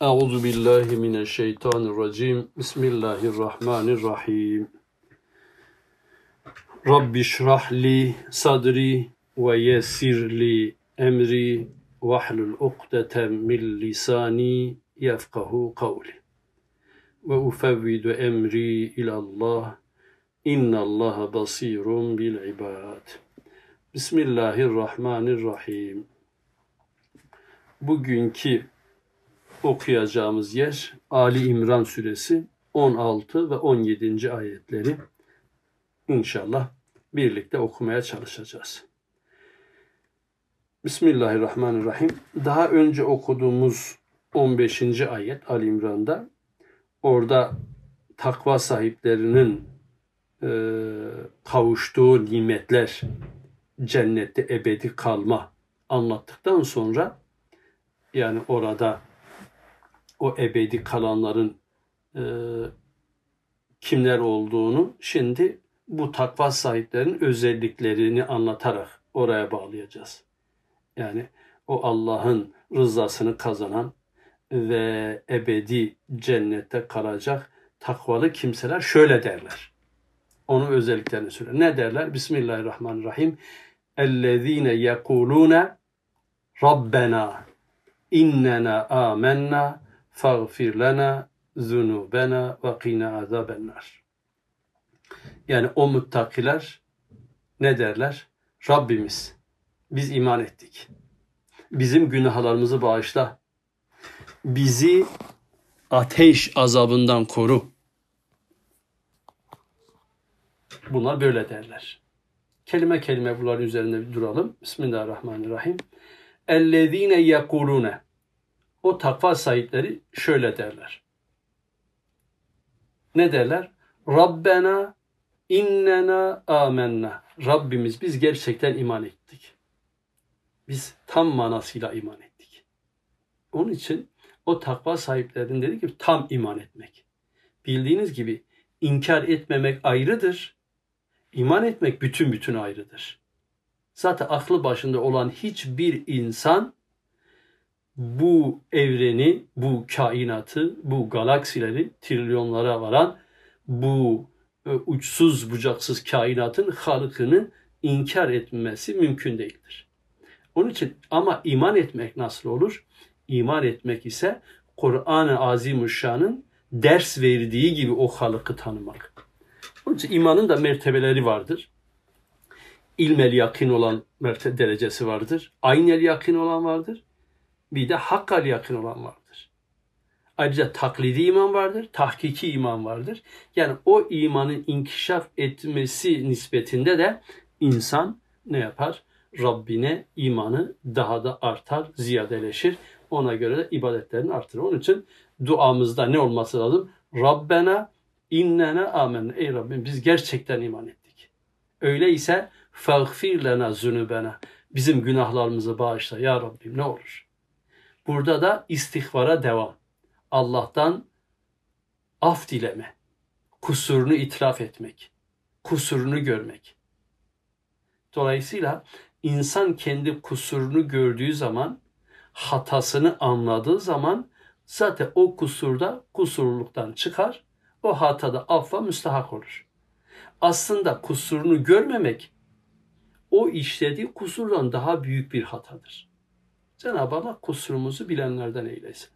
Euzu billahi mineşşeytanirracim. Bismillahirrahmanirrahim. Rabbi şrah li sadri ve yessir li emri vahlul ukdeten min lisani yefkahu kavli. Ve ufevvidu emri ilallah. İnnallaha basirun bil ibad. Bismillahirrahmanirrahim. Bugünkü okuyacağımız yer Ali İmran suresi 16 ve 17. ayetleri inşallah birlikte okumaya çalışacağız. Bismillahirrahmanirrahim. Daha önce okuduğumuz 15. ayet Ali İmran'da orada takva sahiplerinin e, kavuştuğu nimetler, cennette ebedi kalma anlattıktan sonra yani orada o ebedi kalanların e, kimler olduğunu şimdi bu takva sahiplerinin özelliklerini anlatarak oraya bağlayacağız. Yani o Allah'ın rızasını kazanan ve ebedi cennette kalacak takvalı kimseler şöyle derler. Onun özelliklerini söyle. Ne derler? Bismillahirrahmanirrahim. Ellezine yekulune Rabbena innena amennâ فَغْفِرْ لَنَا ذُنُوبَنَا وَقِنَا عَذَابَ النَّارِ Yani o muttakiler ne derler? Rabbimiz biz iman ettik. Bizim günahlarımızı bağışla. Bizi ateş azabından koru. Bunlar böyle derler. Kelime kelime bunların üzerinde bir duralım. Bismillahirrahmanirrahim. Ellezine yekulune o takva sahipleri şöyle derler. Ne derler? Rabbena innena amenna. Rabbimiz biz gerçekten iman ettik. Biz tam manasıyla iman ettik. Onun için o takva sahiplerinin dediği gibi tam iman etmek. Bildiğiniz gibi inkar etmemek ayrıdır. İman etmek bütün bütün ayrıdır. Zaten aklı başında olan hiçbir insan bu evreni, bu kainatı, bu galaksileri trilyonlara varan bu e, uçsuz bucaksız kainatın halıkını inkar etmesi mümkün değildir. Onun için ama iman etmek nasıl olur? İman etmek ise Kur'an-ı Azimüşşan'ın ders verdiği gibi o halıkı tanımak. Onun için imanın da mertebeleri vardır. İlmel yakin olan derecesi vardır. Aynel yakin olan vardır bir de hakkal yakın olan vardır. Ayrıca taklidi iman vardır, tahkiki iman vardır. Yani o imanın inkişaf etmesi nispetinde de insan ne yapar? Rabbine imanı daha da artar, ziyadeleşir. Ona göre de ibadetlerini artırır. Onun için duamızda ne olması lazım? Rabbena innene amen. Ey Rabbim biz gerçekten iman ettik. Öyleyse fagfir lena zunubena. Bizim günahlarımızı bağışla ya Rabbim ne olur. Burada da istihbara devam. Allah'tan af dileme, kusurunu itiraf etmek, kusurunu görmek. Dolayısıyla insan kendi kusurunu gördüğü zaman, hatasını anladığı zaman zaten o kusurda kusurluktan çıkar, o hatada affa müstahak olur. Aslında kusurunu görmemek o işlediği kusurdan daha büyük bir hatadır. Cenab-ı Allah kusurumuzu bilenlerden eylesin.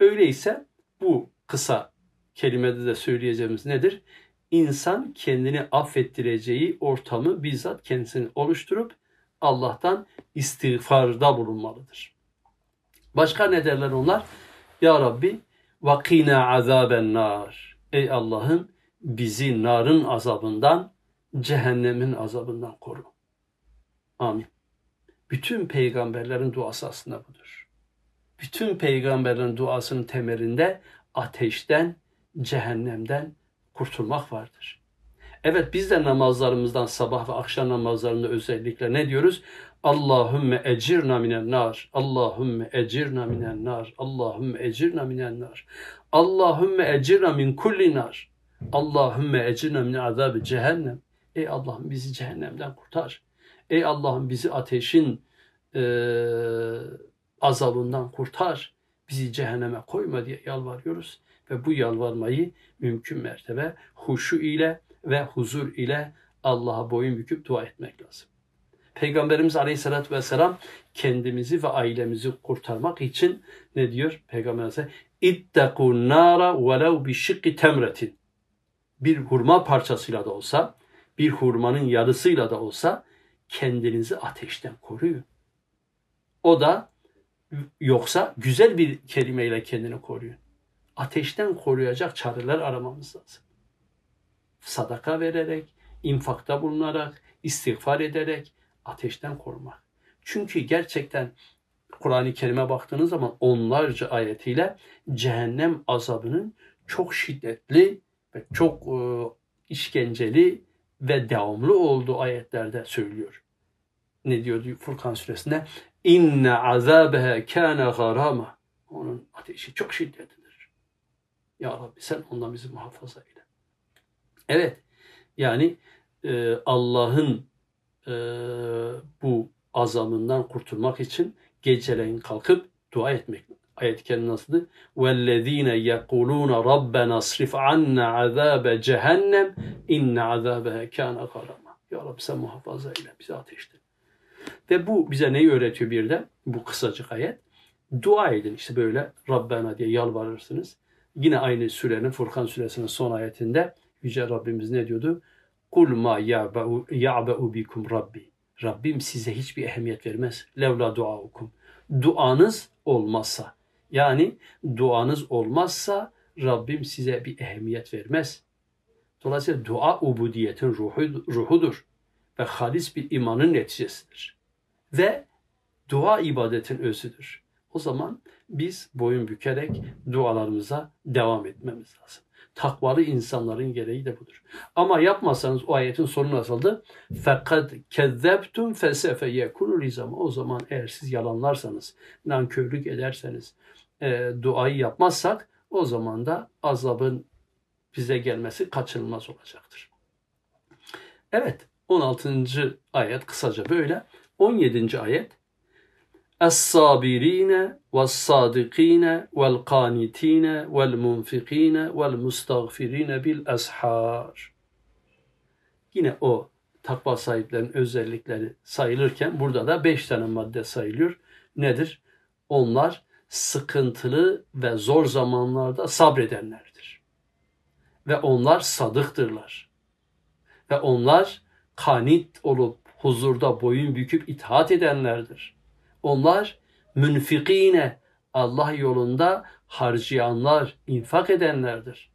Öyleyse bu kısa kelimede de söyleyeceğimiz nedir? İnsan kendini affettireceği ortamı bizzat kendisini oluşturup Allah'tan istiğfarda bulunmalıdır. Başka ne derler onlar? Ya Rabbi vakina azaben nar. Ey Allah'ım bizi narın azabından, cehennemin azabından koru. Amin. Bütün peygamberlerin duası aslında budur. Bütün peygamberlerin duasının temelinde ateşten, cehennemden kurtulmak vardır. Evet biz de namazlarımızdan sabah ve akşam namazlarında özellikle ne diyoruz? Allahümme ecirna minen nar. Allahümme ecirna minen nar. Allahümme ecirna minen nar. Allahümme ecirna min kulli nar. Allahümme ecirna min azabı cehennem. Ey Allah'ım bizi cehennemden kurtar. Ey Allah'ım bizi ateşin e, azabından kurtar. bizi cehenneme koyma diye yalvarıyoruz. Ve bu yalvarmayı mümkün mertebe huşu ile ve huzur ile Allah'a boyun büküp dua etmek lazım. Peygamberimiz Aleyhisselatü Vesselam kendimizi ve ailemizi kurtarmak için ne diyor? Peygamber Aleyhisselam İttekû nâra velev bi temretin. Bir hurma parçasıyla da olsa, bir hurmanın yarısıyla da olsa kendinizi ateşten koruyun. O da yoksa güzel bir kelimeyle kendini koruyun. Ateşten koruyacak çareler aramamız lazım. Sadaka vererek, infakta bulunarak, istiğfar ederek ateşten korumak. Çünkü gerçekten Kur'an-ı Kerim'e baktığınız zaman onlarca ayetiyle cehennem azabının çok şiddetli ve çok e, işkenceli ve devamlı olduğu ayetlerde söylüyor. Ne diyor Furkan suresinde? İnne azabehe kâne garama. Onun ateşi çok şiddetlidir. Ya Rabbi sen ondan bizi muhafaza eyle. Evet yani e, Allah'ın e, bu azamından kurtulmak için geceleyin kalkıp dua etmek Ayet-i Kerime nasıldı? وَالَّذ۪ينَ يَقُولُونَ رَبَّنَا اصْرِفْ عَنَّا عَذَابَ cehennem inne عَذَابَهَا كَانَ غَرَامًا Ya Rabbi sen muhafaza eyle bizi ateşte. Ve bu bize neyi öğretiyor bir de? Bu kısacık ayet. Dua edin işte böyle Rabbena diye yalvarırsınız. Yine aynı sürenin Furkan suresinin son ayetinde Yüce Rabbimiz ne diyordu? Kul ma ya'ba'u bikum Rabbi. Rabbim size hiçbir ehemmiyet vermez. Levla duaukum. Duanız olmazsa. Yani duanız olmazsa Rabbim size bir ehemmiyet vermez. Dolayısıyla dua ubudiyetin ruhu, ruhudur ve halis bir imanın neticesidir. Ve dua ibadetin özüdür. O zaman biz boyun bükerek dualarımıza devam etmemiz lazım. Takvalı insanların gereği de budur. Ama yapmazsanız o ayetin sonu nasıldı? Fakat kezzebtum fesefe yekunu. O zaman eğer siz yalanlarsanız, nankörlük ederseniz, e, duayı yapmazsak o zaman da azabın bize gelmesi kaçınılmaz olacaktır. Evet 16. ayet kısaca böyle. 17. ayet Es-sabirine ve's-sadikine vel-kanitine vel-munfikine vel-mustagfirine bil-eshar. Yine o takva sahiplerinin özellikleri sayılırken burada da beş tane madde sayılıyor. Nedir? Onlar sıkıntılı ve zor zamanlarda sabredenlerdir. Ve onlar sadıktırlar. Ve onlar kanit olup huzurda boyun büküp itaat edenlerdir. Onlar münfikine Allah yolunda harcayanlar, infak edenlerdir.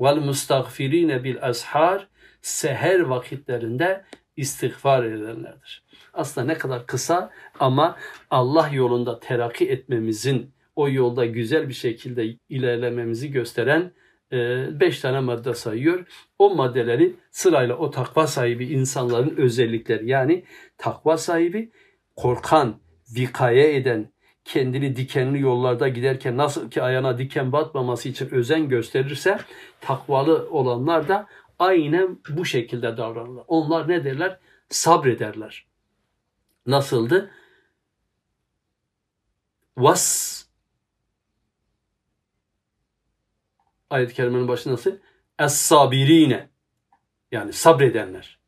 Vel mustagfirine bil ashar seher vakitlerinde istiğfar edenlerdir. Aslında ne kadar kısa ama Allah yolunda terakki etmemizin, o yolda güzel bir şekilde ilerlememizi gösteren e, beş tane madde sayıyor. O maddeleri sırayla o takva sahibi insanların özellikleri yani takva sahibi korkan, vikaye eden, kendini dikenli yollarda giderken nasıl ki ayağına diken batmaması için özen gösterirse takvalı olanlar da aynen bu şekilde davranırlar. Onlar ne derler? Sabrederler. Nasıldı? Was ayet-i kerimenin başı nasıl? Es-sabirine yani sabredenler.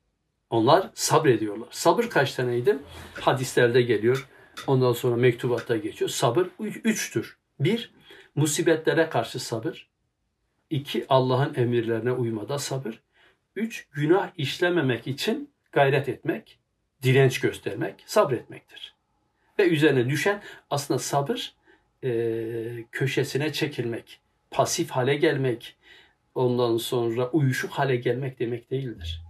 Onlar sabrediyorlar. Sabır kaç taneydi? Hadislerde geliyor. Ondan sonra mektubatta geçiyor. Sabır üçtür. Bir, musibetlere karşı sabır. İki, Allah'ın emirlerine uymada sabır. Üç, günah işlememek için gayret etmek, direnç göstermek, sabretmektir. Ve üzerine düşen aslında sabır e, köşesine çekilmek, pasif hale gelmek, ondan sonra uyuşuk hale gelmek demek değildir.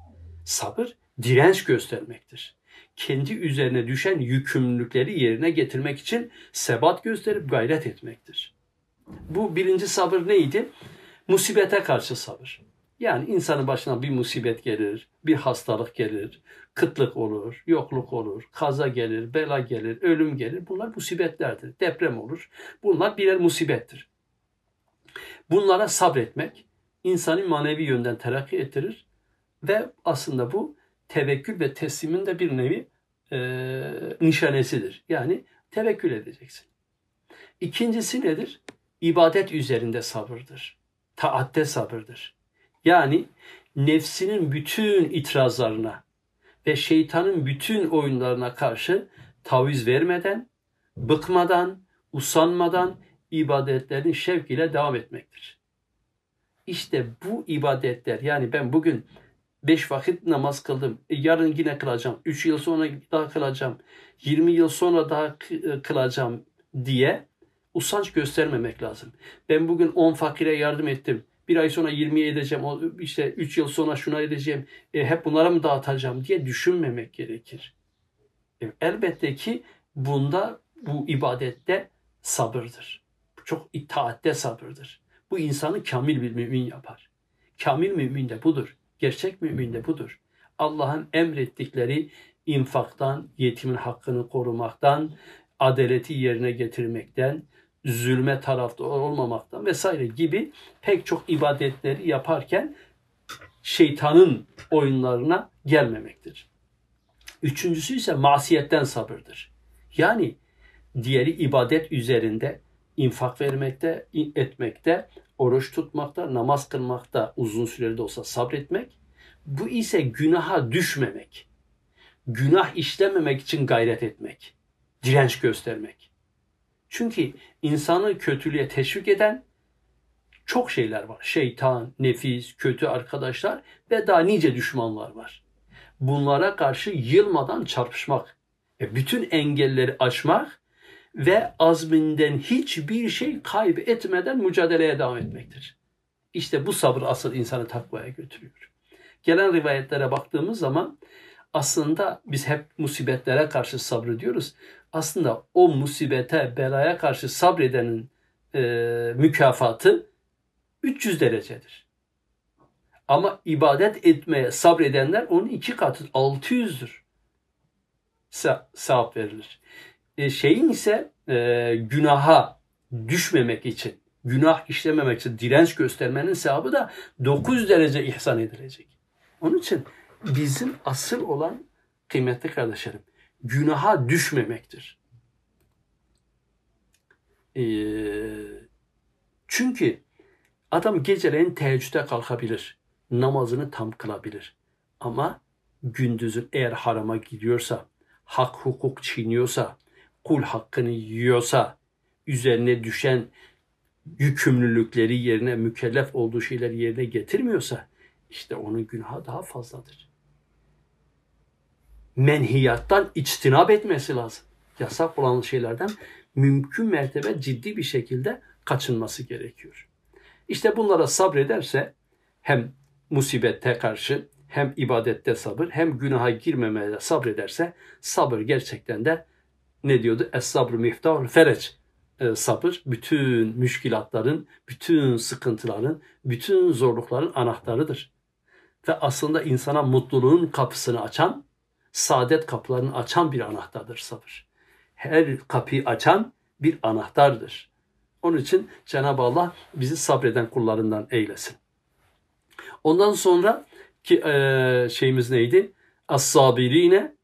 Sabır direnç göstermektir kendi üzerine düşen yükümlülükleri yerine getirmek için sebat gösterip gayret etmektir. Bu birinci sabır neydi? Musibete karşı sabır. Yani insanın başına bir musibet gelir, bir hastalık gelir, kıtlık olur, yokluk olur, kaza gelir, bela gelir, ölüm gelir. Bunlar musibetlerdir. Deprem olur. Bunlar birer musibettir. Bunlara sabretmek insanı manevi yönden terakki ettirir ve aslında bu tevekkül ve teslimin de bir nevi e, nişanesidir. Yani tevekkül edeceksin. İkincisi nedir? İbadet üzerinde sabırdır. Taatte sabırdır. Yani nefsinin bütün itirazlarına ve şeytanın bütün oyunlarına karşı taviz vermeden, bıkmadan, usanmadan ibadetlerin şevk ile devam etmektir. İşte bu ibadetler yani ben bugün beş vakit namaz kıldım. E, yarın yine kılacağım. Üç yıl sonra daha kılacağım. Yirmi yıl sonra daha e, kılacağım diye usanç göstermemek lazım. Ben bugün on fakire yardım ettim. Bir ay sonra 20'ye edeceğim. işte üç yıl sonra şuna edeceğim. E, hep bunlara mı dağıtacağım diye düşünmemek gerekir. E, elbette ki bunda bu ibadette sabırdır. Çok itaatte sabırdır. Bu insanı kamil bir mümin yapar. Kamil mümin de budur. Gerçek mümin de budur. Allah'ın emrettikleri infaktan, yetimin hakkını korumaktan, adaleti yerine getirmekten, zulme tarafta olmamaktan vesaire gibi pek çok ibadetleri yaparken şeytanın oyunlarına gelmemektir. Üçüncüsü ise masiyetten sabırdır. Yani diğeri ibadet üzerinde infak vermekte, etmekte, oruç tutmakta, namaz kılmakta uzun süreli de olsa sabretmek. Bu ise günaha düşmemek. Günah işlememek için gayret etmek. Direnç göstermek. Çünkü insanı kötülüğe teşvik eden çok şeyler var. Şeytan, nefis, kötü arkadaşlar ve daha nice düşmanlar var. Bunlara karşı yılmadan çarpışmak, ve bütün engelleri aşmak ve azminden hiçbir şey kaybetmeden mücadeleye devam etmektir. İşte bu sabır asıl insanı takvaya götürüyor. Gelen rivayetlere baktığımız zaman aslında biz hep musibetlere karşı sabrediyoruz. Aslında o musibete, belaya karşı sabredenin e, mükafatı 300 derecedir. Ama ibadet etmeye sabredenler onun iki katı 600'dür. Sevap verilir. E, şeyin ise e, günaha düşmemek için, günah işlememek için direnç göstermenin sevabı da 9 derece ihsan edilecek. Onun için bizim asıl olan kıymetli kardeşlerim, günaha düşmemektir. E, çünkü adam geceleyin teheccüde kalkabilir, namazını tam kılabilir. Ama gündüzün eğer harama gidiyorsa, hak hukuk çiğniyorsa, kul hakkını yiyorsa, üzerine düşen yükümlülükleri yerine mükellef olduğu şeyleri yerine getirmiyorsa işte onun günahı daha fazladır. Menhiyattan içtinab etmesi lazım. Yasak olan şeylerden mümkün mertebe ciddi bir şekilde kaçınması gerekiyor. İşte bunlara sabrederse hem musibette karşı hem ibadette sabır hem günaha girmemeye sabrederse sabır gerçekten de ne diyordu? Es-sabr miftahul fereç. E, sabır bütün müşkilatların, bütün sıkıntıların, bütün zorlukların anahtarıdır. Ve aslında insana mutluluğun kapısını açan, saadet kapılarını açan bir anahtardır sabır. Her kapıyı açan bir anahtardır. Onun için Cenab-ı Allah bizi sabreden kullarından eylesin. Ondan sonra ki e, şeyimiz neydi? As-sabirine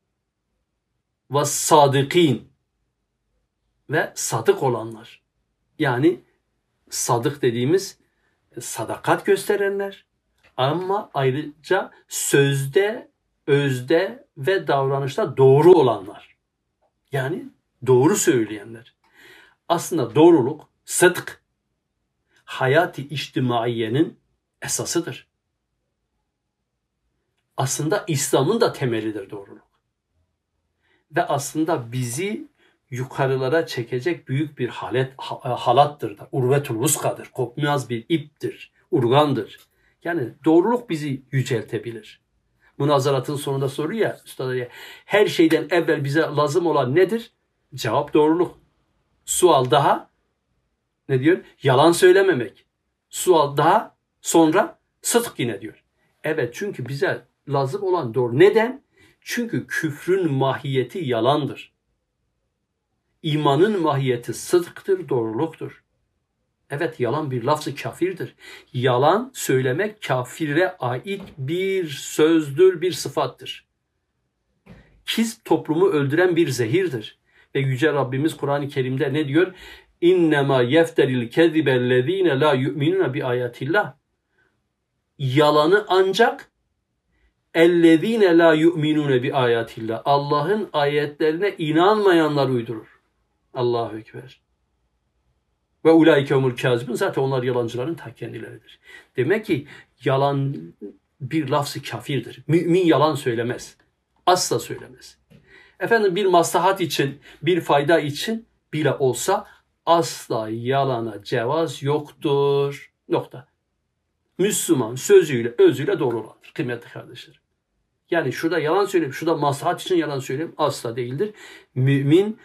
ve sadıkin ve sadık olanlar. Yani sadık dediğimiz sadakat gösterenler ama ayrıca sözde, özde ve davranışta doğru olanlar. Yani doğru söyleyenler. Aslında doğruluk, sıdk, hayati içtimaiyenin esasıdır aslında İslam'ın da temelidir doğruluk. Ve aslında bizi yukarılara çekecek büyük bir halet, halattır da. Urvetul vuskadır. Kopmaz bir iptir. Urgandır. Yani doğruluk bizi yüceltebilir. Münazaratın sonunda soruyor ya üstada her şeyden evvel bize lazım olan nedir? Cevap doğruluk. Sual daha ne diyor? Yalan söylememek. Sual daha sonra sıdk yine diyor. Evet çünkü bize lazım olan doğru. Neden? Çünkü küfrün mahiyeti yalandır. İmanın mahiyeti sıdktır, doğruluktur. Evet yalan bir lafzı kafirdir. Yalan söylemek kafire ait bir sözdür, bir sıfattır. Kiz toplumu öldüren bir zehirdir. Ve Yüce Rabbimiz Kur'an-ı Kerim'de ne diyor? İnnemâ yefteril kezibellezîne la yu'minûne bi ayatillah. Yalanı ancak la yu'minûne bi ayatillah. Allah'ın ayetlerine inanmayanlar uydurur. Allahu Ekber. Ve ulaike humul kazibun. Zaten onlar yalancıların ta kendileridir. Demek ki yalan bir lafzı kafirdir. Mümin yalan söylemez. Asla söylemez. Efendim bir maslahat için, bir fayda için bile olsa asla yalana cevaz yoktur. Nokta. Müslüman sözüyle, özüyle doğru olandır kıymetli kardeşlerim. Yani şurada yalan söyleyeyim, şurada maslahat için yalan söyleyeyim asla değildir. Mümin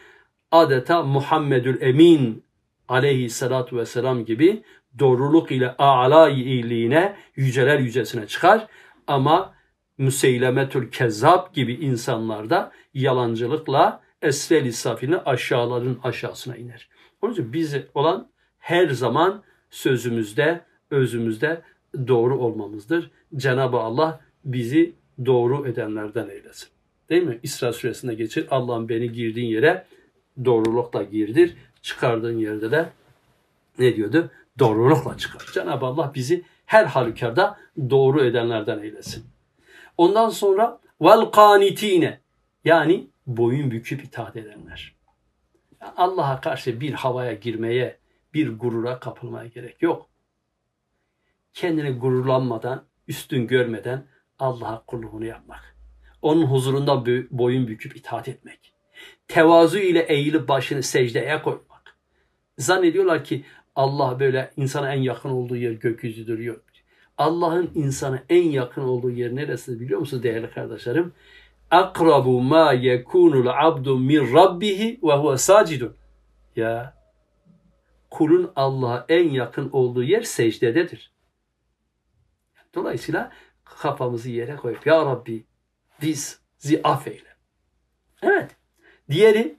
adeta Muhammedül Emin aleyhissalatu vesselam gibi doğruluk ile a'la iyiliğine yüceler yücesine çıkar. Ama Müseylemetül Kezzab gibi insanlarda yalancılıkla esfel safine aşağıların aşağısına iner. Onun için bize olan her zaman sözümüzde, özümüzde doğru olmamızdır. Cenab-ı Allah bizi doğru edenlerden eylesin. Değil mi? İsra suresinde geçir. Allah'ım beni girdiğin yere doğrulukla girdir. Çıkardığın yerde de ne diyordu? Doğrulukla çıkar. Cenab-ı Allah bizi her halükarda doğru edenlerden eylesin. Ondan sonra vel kanitine yani boyun büküp itaat edenler. Allah'a karşı bir havaya girmeye, bir gurura kapılmaya gerek yok. Kendini gururlanmadan, üstün görmeden Allah'a kulluğunu yapmak. Onun huzurunda boyun büküp itaat etmek. Tevazu ile eğilip başını secdeye koymak. Zannediyorlar ki Allah böyle insana en yakın olduğu yer gökyüzüdür. Yok. Allah'ın insana en yakın olduğu yer neresi biliyor musunuz değerli kardeşlerim? akrabu ma yekunul abdu min rabbihi ve huve sacidun. Ya kulun Allah'a en yakın olduğu yer secdededir. Dolayısıyla kafamızı yere koyup Ya Rabbi biz zi affeyle. Evet. Diğeri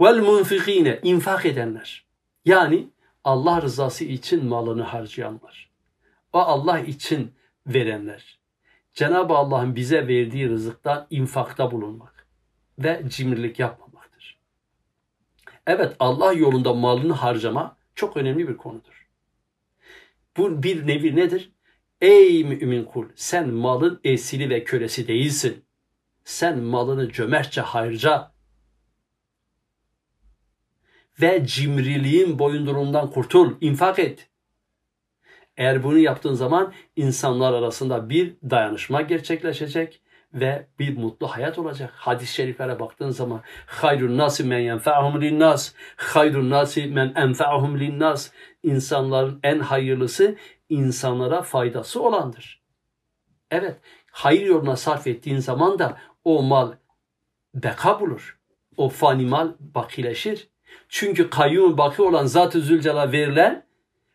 vel munfikine infak edenler. Yani Allah rızası için malını harcayanlar. O Allah için verenler. Cenab-ı Allah'ın bize verdiği rızıktan infakta bulunmak ve cimrilik yapmamaktır. Evet Allah yolunda malını harcama çok önemli bir konudur. Bu bir nevi nedir? Ey mümin kul sen malın esiri ve kölesi değilsin. Sen malını cömertçe harca ve cimriliğin boyundurundan kurtul, infak et. Eğer bunu yaptığın zaman insanlar arasında bir dayanışma gerçekleşecek ve bir mutlu hayat olacak. Hadis-i şeriflere baktığın zaman hayrun nasi men yenfa'hum linnas, hayrun nasi men enfa'hum linnas. İnsanların en hayırlısı insanlara faydası olandır. Evet, hayır yoluna sarf ettiğin zaman da o mal beka bulur. O fani mal bakileşir. Çünkü kayyum baki olan Zat-ı Zülcelal verilen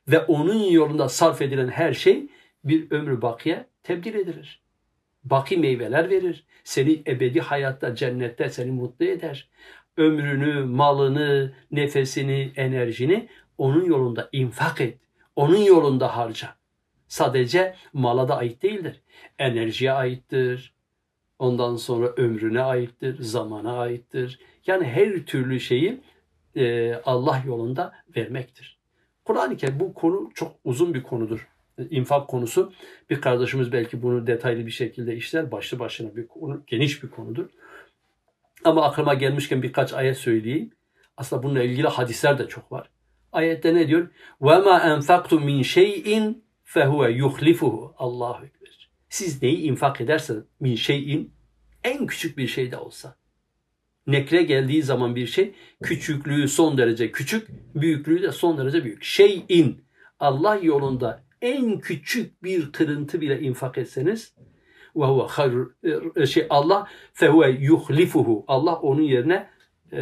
ve onun yolunda sarf edilen her şey bir ömrü bakiye tebdil edilir. Baki meyveler verir. Seni ebedi hayatta, cennette seni mutlu eder. Ömrünü, malını, nefesini, enerjini onun yolunda infak et. Onun yolunda harca. Sadece mala da ait değildir. Enerjiye aittir. Ondan sonra ömrüne aittir, zamana aittir. Yani her türlü şeyi Allah yolunda vermektir. Kur'an-ı Kerim bu konu çok uzun bir konudur İnfak konusu. Bir kardeşimiz belki bunu detaylı bir şekilde işler. Başlı başına bir konu, geniş bir konudur. Ama aklıma gelmişken birkaç ayet söyleyeyim. Aslında bununla ilgili hadisler de çok var. Ayette ne diyor? وَمَا أَنْفَقْتُمْ مِنْ شَيْءٍ فَهُوَ يُخْلِفُهُ Allahu Ekber. Siz neyi infak ederseniz min şeyin en küçük bir şey de olsa nekre geldiği zaman bir şey küçüklüğü son derece küçük, büyüklüğü de son derece büyük. Şeyin Allah yolunda en küçük bir kırıntı bile infak etseniz ve huve şey Allah fehuve yuhlifuhu Allah onun yerine e,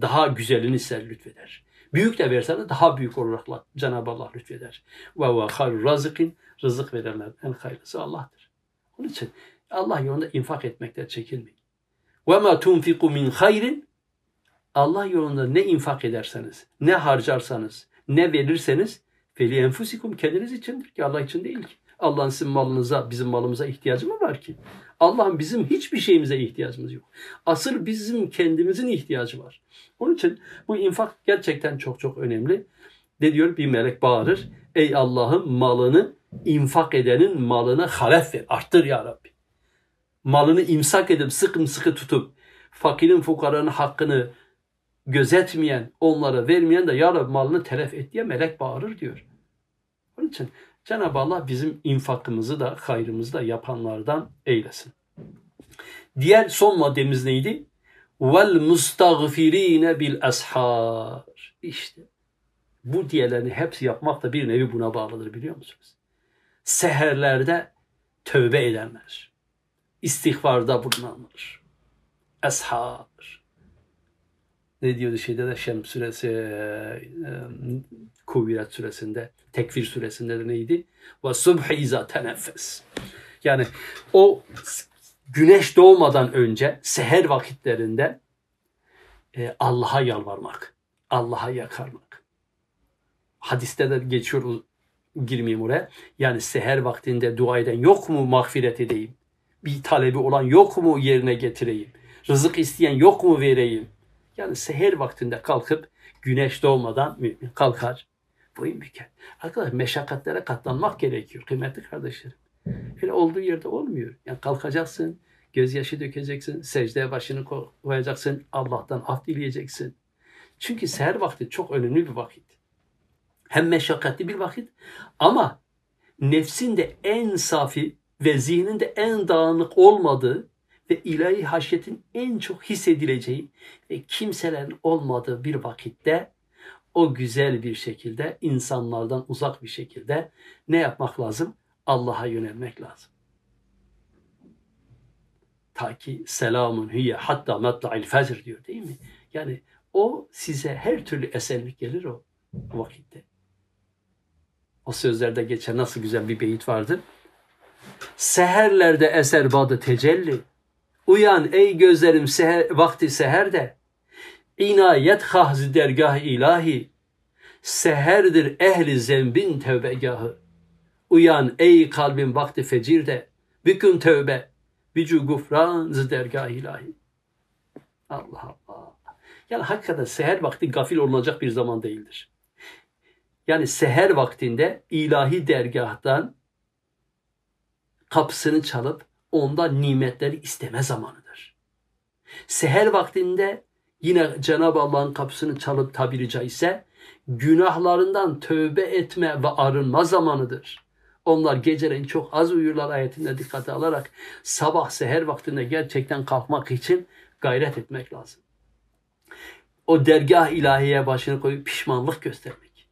daha güzelini size lütfeder. Büyük de verseniz daha büyük olarak Cenab-ı Allah lütfeder. Ve huve hayr razıkin rızık verenler en hayırlısı Allah'tır. Onun için Allah yolunda infak etmekte çekinmeyin. Ve ma tunfiku min hayrin Allah yolunda ne infak ederseniz, ne harcarsanız, ne verirseniz feli enfusikum kendiniz içindir ki Allah için değil ki. Allah'ın sizin malınıza, bizim malımıza ihtiyacı mı var ki? Allah'ın bizim hiçbir şeyimize ihtiyacımız yok. Asıl bizim kendimizin ihtiyacı var. Onun için bu infak gerçekten çok çok önemli. Ne diyor? Bir melek bağırır. Ey Allah'ım malını infak edenin malına halef ver. Arttır ya Rabbi. Malını imsak edip sıkım sıkı tutup fakirin fukaranın hakkını gözetmeyen, onlara vermeyen de ya Rabbi malını telef et diye melek bağırır diyor. Onun için Cenab-ı Allah bizim infakımızı da hayrımızı da yapanlardan eylesin. Diğer son maddemiz neydi? Vel mustagfirine bil ashar. İşte bu diğerlerini hepsi yapmak da bir nevi buna bağlıdır biliyor musunuz? Seherlerde tövbe edenler, istiğfarda bulunanlar, ashar. Ne diyordu şeyde de Şems suresi, e, Kuviret suresinde, Tekfir suresinde de neydi? Ve subhi iza teneffes. Yani o güneş doğmadan önce seher vakitlerinde e, Allah'a yalvarmak, Allah'a yakarmak. Hadiste de geçiyor, girmeyeyim oraya. Yani seher vaktinde dua eden yok mu mağfiret edeyim? Bir talebi olan yok mu yerine getireyim? Rızık isteyen yok mu vereyim? Yani seher vaktinde kalkıp güneş doğmadan mümin kalkar. Bu imkan. Arkadaşlar meşakkatlere katlanmak gerekiyor kıymetli kardeşlerim. Öyle olduğu yerde olmuyor. Yani kalkacaksın, gözyaşı dökeceksin, secdeye başını koyacaksın, Allah'tan af dileyeceksin. Çünkü seher vakti çok önemli bir vakit. Hem meşakkatli bir vakit ama nefsin de en safi ve zihnin de en dağınık olmadığı ve ilahi haşyetin en çok hissedileceği ve kimselerin olmadığı bir vakitte o güzel bir şekilde insanlardan uzak bir şekilde ne yapmak lazım? Allah'a yönelmek lazım. Ta ki selamun hiye hatta matla'il fecr diyor değil mi? Yani o size her türlü esenlik gelir o vakitte. O sözlerde geçen nasıl güzel bir beyit vardı. Seherlerde eser badı tecelli. Uyan ey gözlerim seher, vakti seherde. İnayet hahzi dergah ilahi. Seherdir ehli zembin tevbegahı. Uyan ey kalbin vakti fecirde. Bükün tövbe. Bücü gufran dergah ilahi. Allah Allah. Yani hakikaten seher vakti gafil olunacak bir zaman değildir. Yani seher vaktinde ilahi dergahtan kapısını çalıp ondan nimetleri isteme zamanıdır. Seher vaktinde yine Cenab-ı Allah'ın kapısını çalıp tabiri caizse günahlarından tövbe etme ve arınma zamanıdır. Onlar geceleyin çok az uyurlar ayetinde dikkate alarak sabah seher vaktinde gerçekten kalkmak için gayret etmek lazım. O dergah ilahiye başını koyup pişmanlık göstermek.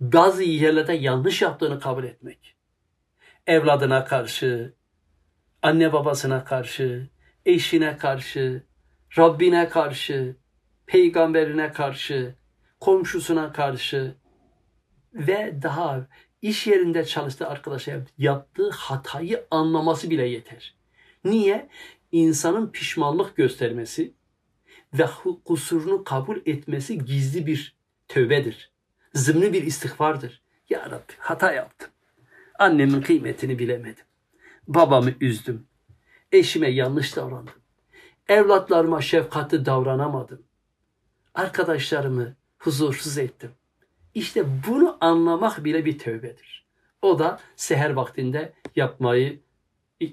Bazı yerlerde yanlış yaptığını kabul etmek. Evladına karşı, anne babasına karşı, eşine karşı, Rabbine karşı, peygamberine karşı, komşusuna karşı ve daha iş yerinde çalıştığı arkadaşa yaptığı hatayı anlaması bile yeter. Niye? İnsanın pişmanlık göstermesi ve kusurunu kabul etmesi gizli bir tövbedir. Zımni bir istiğfardır. Ya Rabbi hata yaptım. Annemin kıymetini bilemedim. Babamı üzdüm. Eşime yanlış davrandım. Evlatlarıma şefkatli davranamadım. Arkadaşlarımı huzursuz ettim. İşte bunu anlamak bile bir tövbedir. O da seher vaktinde yapmayı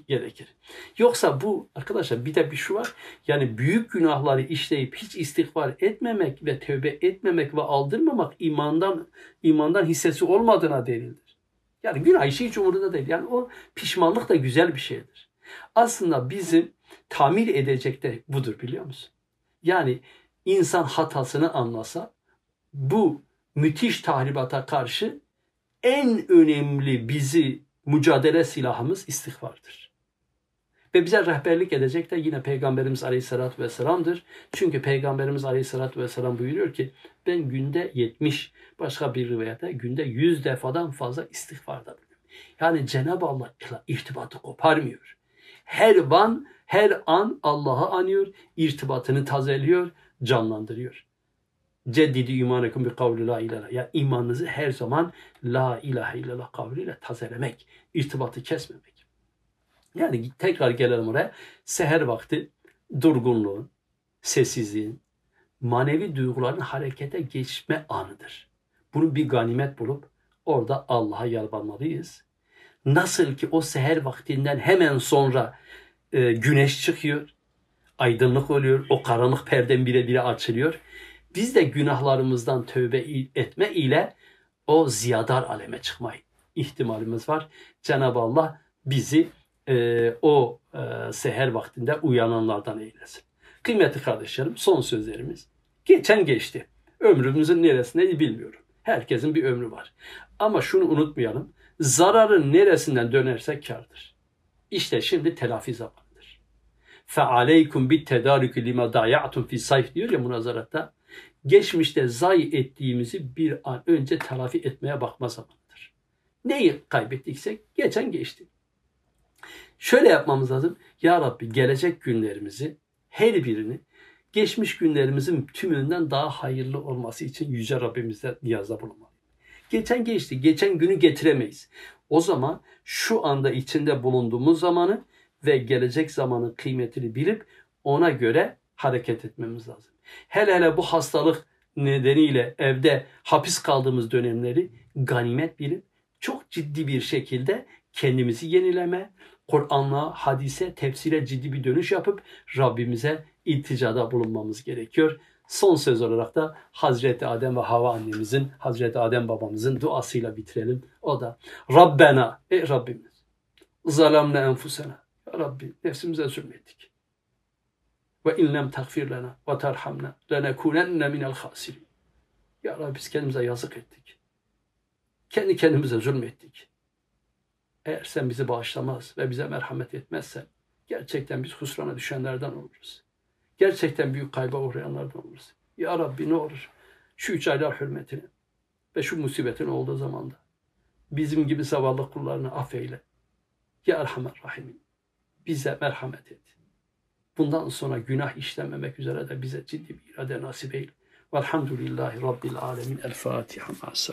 gerekir. Yoksa bu arkadaşlar bir de bir şu var. Yani büyük günahları işleyip hiç istiğfar etmemek ve tövbe etmemek ve aldırmamak imandan imandan hissesi olmadığına delildir. Yani günah işi hiç umurunda değil. Yani o pişmanlık da güzel bir şeydir. Aslında bizim tamir edecek de budur biliyor musun? Yani insan hatasını anlasa bu müthiş tahribata karşı en önemli bizi mücadele silahımız istiğfardır. Ve bize rehberlik edecek de yine Peygamberimiz Aleyhisselatü Vesselam'dır. Çünkü Peygamberimiz Aleyhisselatü Vesselam buyuruyor ki ben günde 70, başka bir rivayette günde 100 defadan fazla istiğfarda bulunuyorum. Yani Cenab-ı Allah irtibatı koparmıyor. Her an, her an Allah'ı anıyor, irtibatını tazeliyor, canlandırıyor. Ceddidi imanekum bi kavli la ilahe. Yani imanınızı her zaman la ilahe illallah kavliyle tazelemek, irtibatı kesmemek. Yani tekrar gelelim oraya. Seher vakti durgunluğun, sessizliğin, manevi duyguların harekete geçme anıdır. Bunu bir ganimet bulup orada Allah'a yalvarmalıyız. Nasıl ki o seher vaktinden hemen sonra e, güneş çıkıyor, aydınlık oluyor, o karanlık perden bire bire açılıyor. Biz de günahlarımızdan tövbe etme ile o ziyadar aleme çıkma ihtimalimiz var. Cenab-ı Allah bizi e, o e, seher vaktinde uyananlardan eylesin. Kıymetli kardeşlerim son sözlerimiz. Geçen geçti. Ömrümüzün neresinde bilmiyorum. Herkesin bir ömrü var. Ama şunu unutmayalım. Zararın neresinden dönersek kardır. İşte şimdi telafi zamanıdır. فَعَلَيْكُمْ بِالْتَدَارِكِ لِمَا دَايَعْتُمْ fi sayf diyor ya münazaratta. Geçmişte zayi ettiğimizi bir an önce telafi etmeye bakma zamanıdır. Neyi kaybettiksek geçen geçti. Şöyle yapmamız lazım. Ya Rabbi gelecek günlerimizi her birini geçmiş günlerimizin tümünden daha hayırlı olması için Yüce Rabbimizle niyazda bulunmalıyız. Geçen geçti. Geçen günü getiremeyiz. O zaman şu anda içinde bulunduğumuz zamanı ve gelecek zamanın kıymetini bilip ona göre hareket etmemiz lazım. Hele hele bu hastalık nedeniyle evde hapis kaldığımız dönemleri ganimet bilip çok ciddi bir şekilde kendimizi yenileme, Kur'an'la, hadise, tefsire ciddi bir dönüş yapıp Rabbimize ilticada bulunmamız gerekiyor. Son söz olarak da Hazreti Adem ve Hava annemizin, Hazreti Adem babamızın duasıyla bitirelim. O da Rabbena, ey Rabbimiz, zalamne enfusena. Ya Rabbi nefsimize zulmettik. Ve inlem takfir lena ve terhamna lenekunenne minel hasirin. Ya Rabbi biz kendimize yazık ettik. Kendi kendimize zulmettik. Eğer sen bizi bağışlamaz ve bize merhamet etmezsen gerçekten biz husrana düşenlerden oluruz. Gerçekten büyük kayba uğrayanlardan oluruz. Ya Rabbi ne olur şu üç aylar hürmetine ve şu musibetin olduğu zamanda bizim gibi zavallı kullarını affeyle. Ya Erhamer Rahimin bize merhamet et. Bundan sonra günah işlememek üzere de bize ciddi bir irade nasip eyle. Velhamdülillahi Rabbil Alemin. El Fatiha. Ma'as